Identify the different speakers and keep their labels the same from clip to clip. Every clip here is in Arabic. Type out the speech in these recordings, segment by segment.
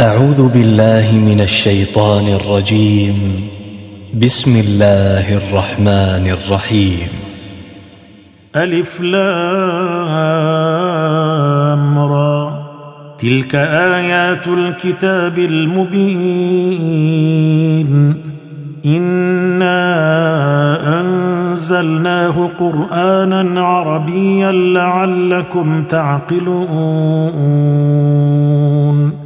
Speaker 1: أعوذ بالله من الشيطان الرجيم. بسم الله الرحمن الرحيم.
Speaker 2: ألف لام را. تلك آيات الكتاب المبين. إنا أنزلناه قرآنا عربيا لعلكم تعقلون.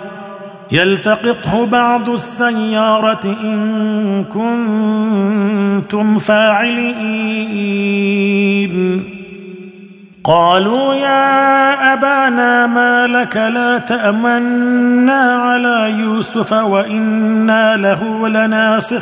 Speaker 2: يلتقطه بعض السيارة إن كنتم فاعلين. قالوا يا أبانا ما لك لا تأمنا على يوسف وإنا له لناصحون.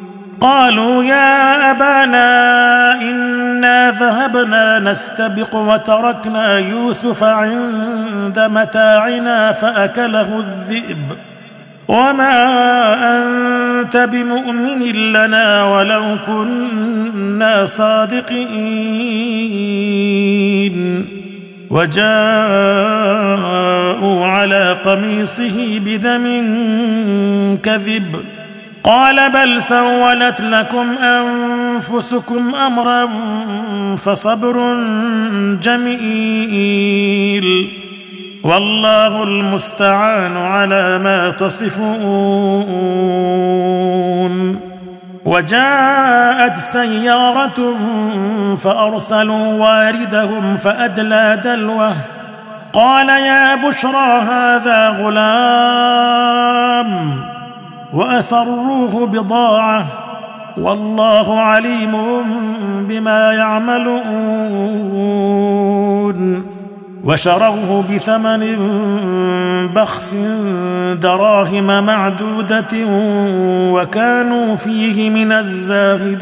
Speaker 2: قالوا يا أبانا إنا ذهبنا نستبق وتركنا يوسف عند متاعنا فأكله الذئب. وما أنت بمؤمن لنا ولو كنا صادقين. وجاءوا على قميصه بدم كذب. قال بل سولت لكم أنفسكم أمرا فصبر جميل والله المستعان على ما تصفون وجاءت سيارة فأرسلوا واردهم فأدلى دلوه قال يا بشرى هذا غلام وأسروه بضاعة والله عليم بما يعملون. وشروه بثمن بخس دراهم معدودة وكانوا فيه من الزاهدين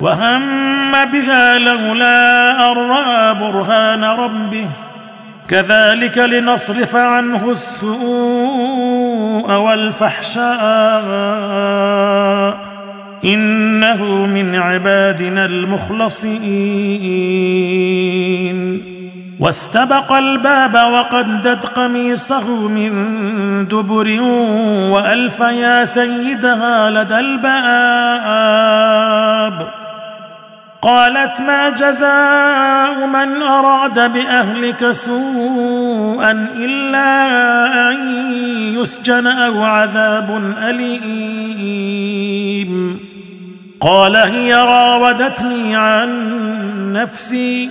Speaker 2: وهم بها لولا ان راى برهان ربه كذلك لنصرف عنه السوء والفحشاء انه من عبادنا المخلصين واستبق الباب وقدت قميصه من دبر والف يا سيدها لدى الباب قالت ما جزاء من أراد بأهلك سوءا إلا أن يسجن أو عذاب أليم. قال هي راودتني عن نفسي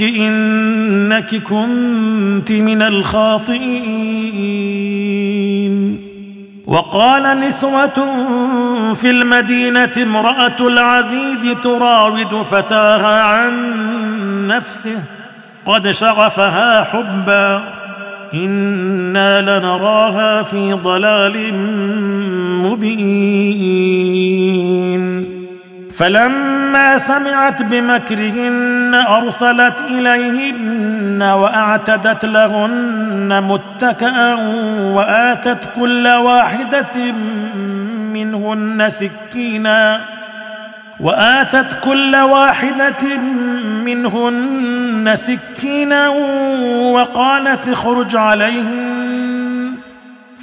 Speaker 2: إنك كنت من الخاطئين. وقال نسوة في المدينة امرأة العزيز تراود فتاها عن نفسه قد شغفها حبا. إنا لنراها في ضلال مبين. فلما سمعت بمكرهن أرسلت إليهن وأعتدت لهن متكئا وآتت كل واحدة منهن سكينا وآتت كل واحدة منهن سكينا وقالت اخرج عليهن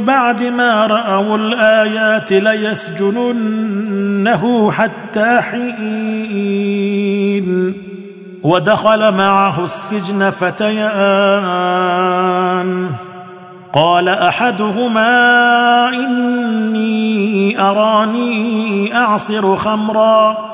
Speaker 2: بعد ما رأوا الآيات ليسجننه حتى حين. ودخل معه السجن فتيان. قال أحدهما إني أراني أعصر خمرا.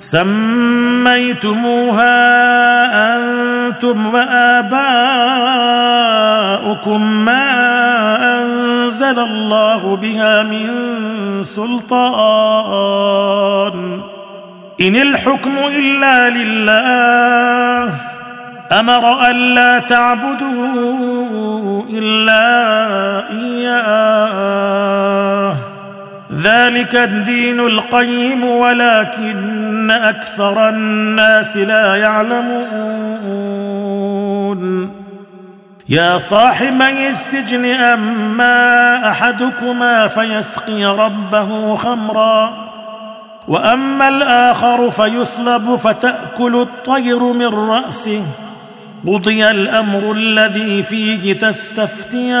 Speaker 2: سميتموها أنتم وآباؤكم ما أنزل الله بها من سلطان. إن الحكم إلا لله. أمر الا تعبدوا إلا إياه. ذلك الدين القيم ولكن أكثر الناس لا يعلمون. يا صاحبي السجن أما أحدكما فيسقي ربه خمرا وأما الآخر فيصلب فتأكل الطير من رأسه. قضي الأمر الذي فيه تستفتيان.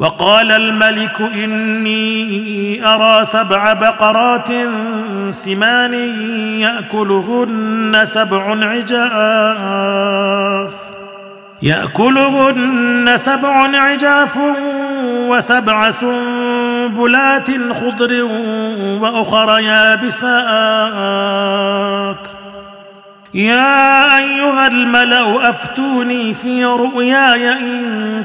Speaker 2: وقال الملك إني أرى سبع بقرات سمان يأكلهن سبع عجاف يأكلهن سبع عجاف وسبع سنبلات خضر وأخر يابسات. يا أيها الملأ أفتوني في رؤياي إن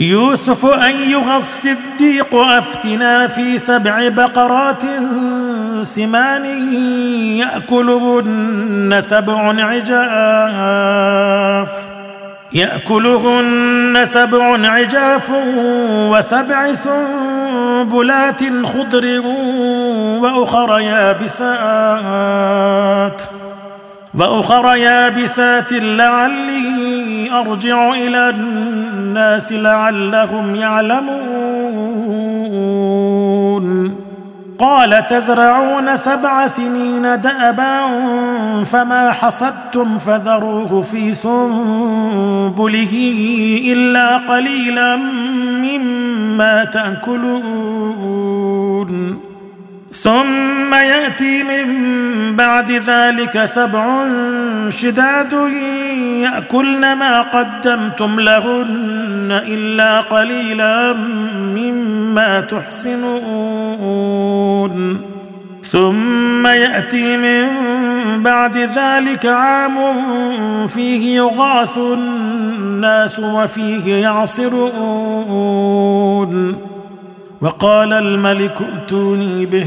Speaker 2: يوسف ايها الصديق أفتنا في سبع بقرات سمان ياكلهن سبع عجاف. يأكلهن سبع عجاف وسبع سنبلات خضر وأخر يابسات. وأخر يابسات لعلي أرجع إلى الناس لعلهم يعلمون. قال تزرعون سبع سنين دأبا فما حصدتم فذروه في سنبله إلا قليلا مما تأكلون. ثم يأتي من بعد ذلك سبع شداد يأكلن ما قدمتم لهن إلا قليلا مما تحسنون. ثم يأتي من بعد ذلك عام فيه يغاث الناس وفيه يعصرون. وقال الملك ائتوني به.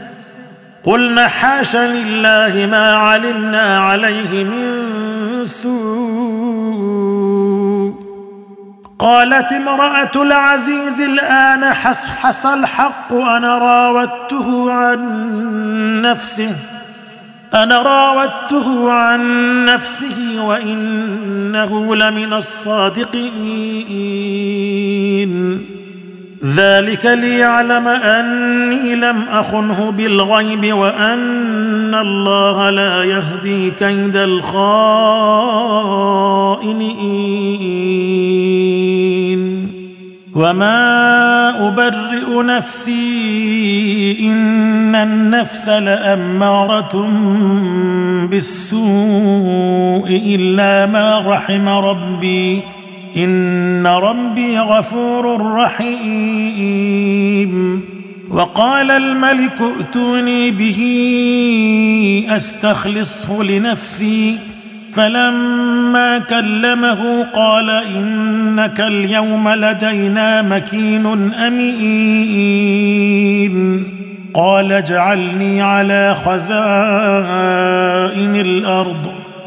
Speaker 2: قلنا حاش لله ما علمنا عليه من سوء. قالت امرأة العزيز الآن حصحص الحق أنا راودته عن نفسه. أنا راودته عن نفسه وإنه لمن الصادقين. ذلك ليعلم أني لم أخنه بالغيب وأن الله لا يهدي كيد الخائنين. وما أبرئ نفسي إن النفس لأمارة بالسوء إلا ما رحم ربي. إن ربي غفور رحيم. وقال الملك ائتوني به أستخلصه لنفسي. فلما كلمه قال إنك اليوم لدينا مكين أمين. قال اجعلني على خزائن الأرض.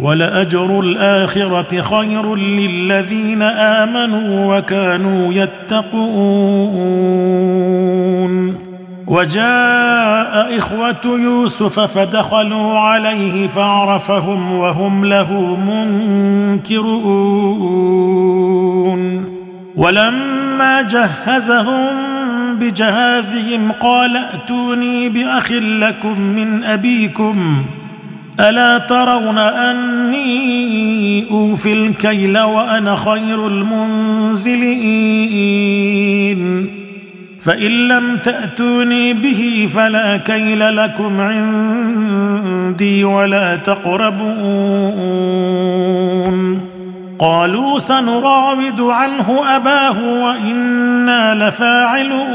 Speaker 2: ولأجر الآخرة خير للذين آمنوا وكانوا يتقون. وجاء إخوة يوسف فدخلوا عليه فعرفهم وهم له منكرون. ولما جهزهم بجهازهم قال ائتوني بأخ لكم من أبيكم. ألا ترون أني اوفي الكيل وأنا خير المنزلين؟ فإن لم تأتوني به فلا كيل لكم عندي ولا تقربون. قالوا سنراود عنه أباه وإنا لفاعلون.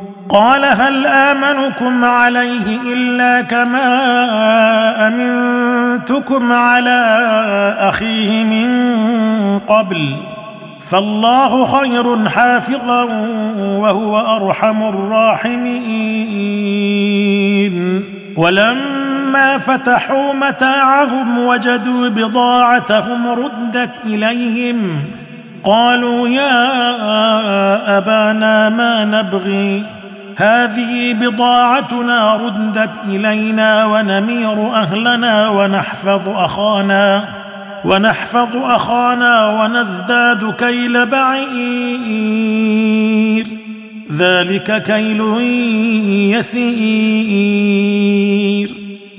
Speaker 2: قال هل آمنكم عليه إلا كما أمنتكم على أخيه من قبل فالله خير حافظا وهو أرحم الراحمين. ولما فتحوا متاعهم وجدوا بضاعتهم ردت إليهم قالوا يا أبانا ما نبغي هذه بضاعتنا ردت إلينا ونمير أهلنا ونحفظ أخانا ونحفظ أخانا ونزداد كيل بعير. ذلك كيل يسير.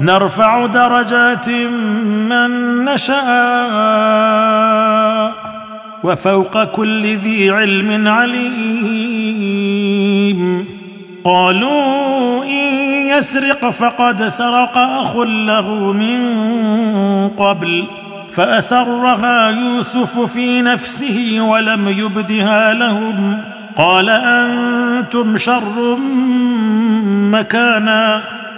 Speaker 2: نرفع درجات من نشاء وفوق كل ذي علم عليم. قالوا إن يسرق فقد سرق أخ له من قبل فأسرها يوسف في نفسه ولم يبدها لهم. قال أنتم شر مكانا.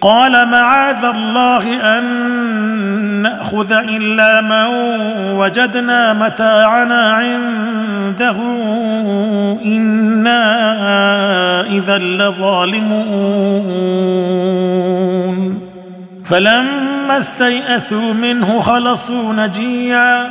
Speaker 2: قال معاذ الله أن نأخذ إلا من وجدنا متاعنا عنده. إنا إذا لظالمون. فلما استيئسوا منه خلصوا نجيا.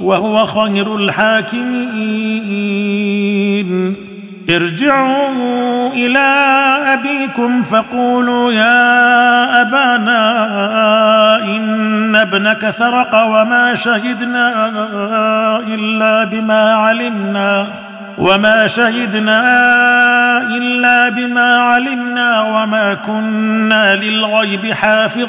Speaker 2: وهو خير الحاكمين. ارجعوا إلى أبيكم فقولوا يا أبانا إن ابنك سرق وما شهدنا إلا بما علمنا وما شهدنا إلا بما علمنا وما كنا للغيب حافظين.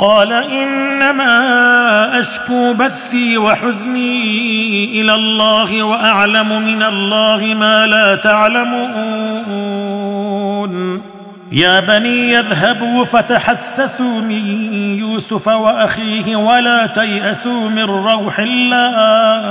Speaker 2: قال إنما أشكو بثي وحزني إلى الله وأعلم من الله ما لا تعلمون. يا بني يذهبوا فتحسسوا من يوسف وأخيه ولا تيأسوا من روح الله.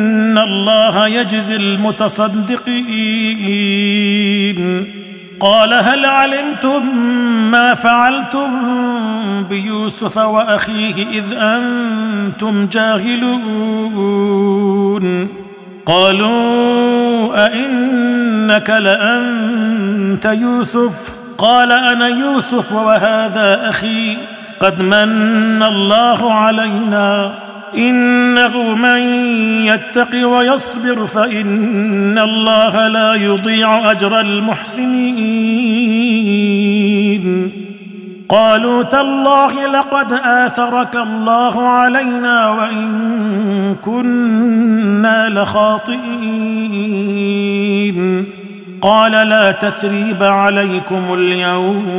Speaker 2: إن الله يجزي المتصدقين. قال هل علمتم ما فعلتم بيوسف وأخيه إذ أنتم جاهلون؟ قالوا أئنك لأنت يوسف؟ قال أنا يوسف وهذا أخي. قد من الله علينا. إنه من يتق ويصبر فإن الله لا يضيع أجر المحسنين. قالوا تالله لقد آثرك الله علينا وإن كنا لخاطئين. قال لا تثريب عليكم اليوم.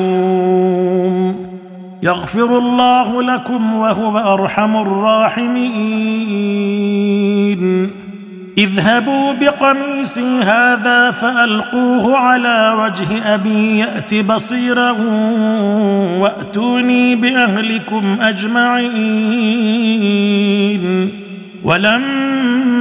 Speaker 2: يغفر الله لكم وهو أرحم الراحمين. اذهبوا بقميصي هذا فألقوه على وجه أبي يات بصيرا وأتوني بأهلكم أجمعين. ولما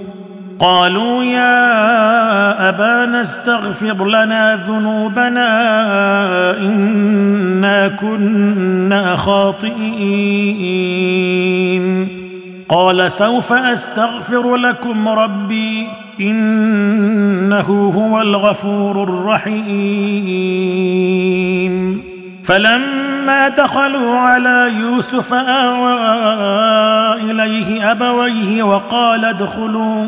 Speaker 2: قالوا يا أبانا استغفر لنا ذنوبنا إنا كنا خاطئين. قال سوف أستغفر لكم ربي إنه هو الغفور الرحيم. فلما دخلوا على يوسف آوى إليه أبويه وقال ادخلوا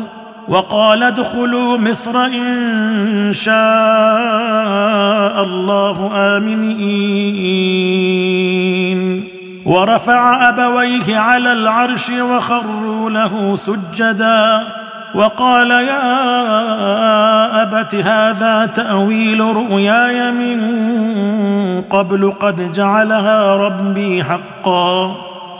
Speaker 2: وقال ادخلوا مصر إن شاء الله آمنين. ورفع أبويه على العرش وخروا له سجدا. وقال يا أبت هذا تأويل رؤياي من قبل قد جعلها ربي حقا.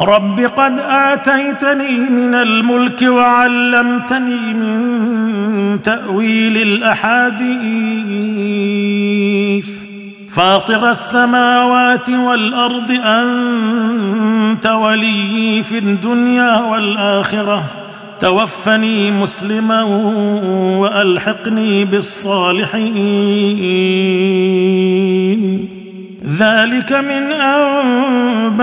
Speaker 2: رب قد آتيتني من الملك وعلمتني من تأويل الأحاديث. فاطر السماوات والأرض أنت وليي في الدنيا والآخرة. توفني مسلما وألحقني بالصالحين. ذلك من أنباء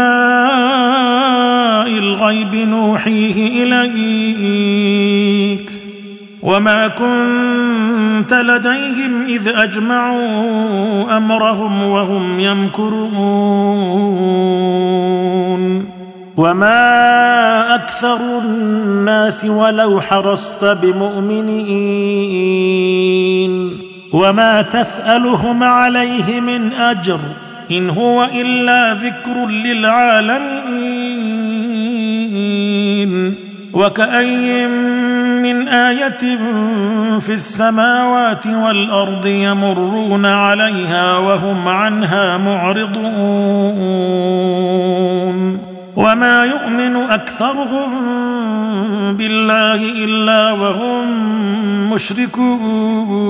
Speaker 2: الغيب نوحيه إليك. وما كنت لديهم إذ أجمعوا أمرهم وهم يمكرون. وما أكثر الناس ولو حرصت بمؤمنين. وما تسألهم عليه من أجر. إن هو إلا ذكر للعالمين. وكأي من آية في السماوات والأرض يمرون عليها وهم عنها معرضون. وما يؤمن أكثرهم بالله إلا وهم مشركون.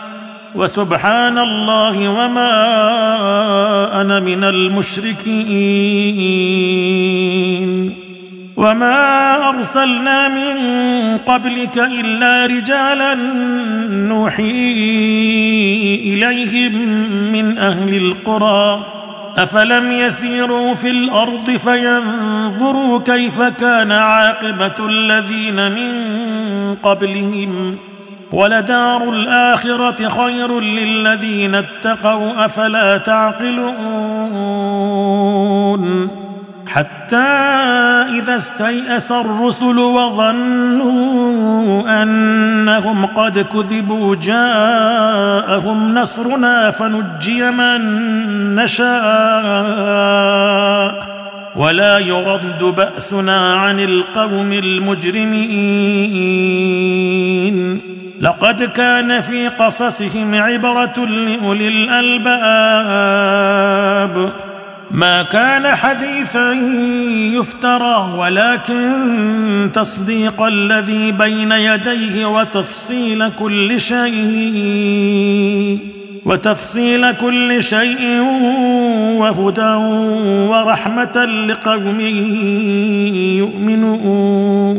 Speaker 2: وسبحان الله وما أنا من المشركين وما أرسلنا من قبلك إلا رجالا نوحي إليهم من أهل القرى أفلم يسيروا في الأرض فينظروا كيف كان عاقبة الذين من قبلهم ولدار الاخره خير للذين اتقوا أفلا تعقلون؟ حتى إذا استيأس الرسل وظنوا أنهم قد كذبوا جاءهم نصرنا فنجي من نشاء. ولا يرد بأسنا عن القوم المجرمين. لقد كان في قصصهم عبرة لأولي الألباب. ما كان حديثا يفترى ولكن تصديق الذي بين يديه وتفصيل كل شيء وتفصيل كل شيء وهدى ورحمة لقوم يؤمنون.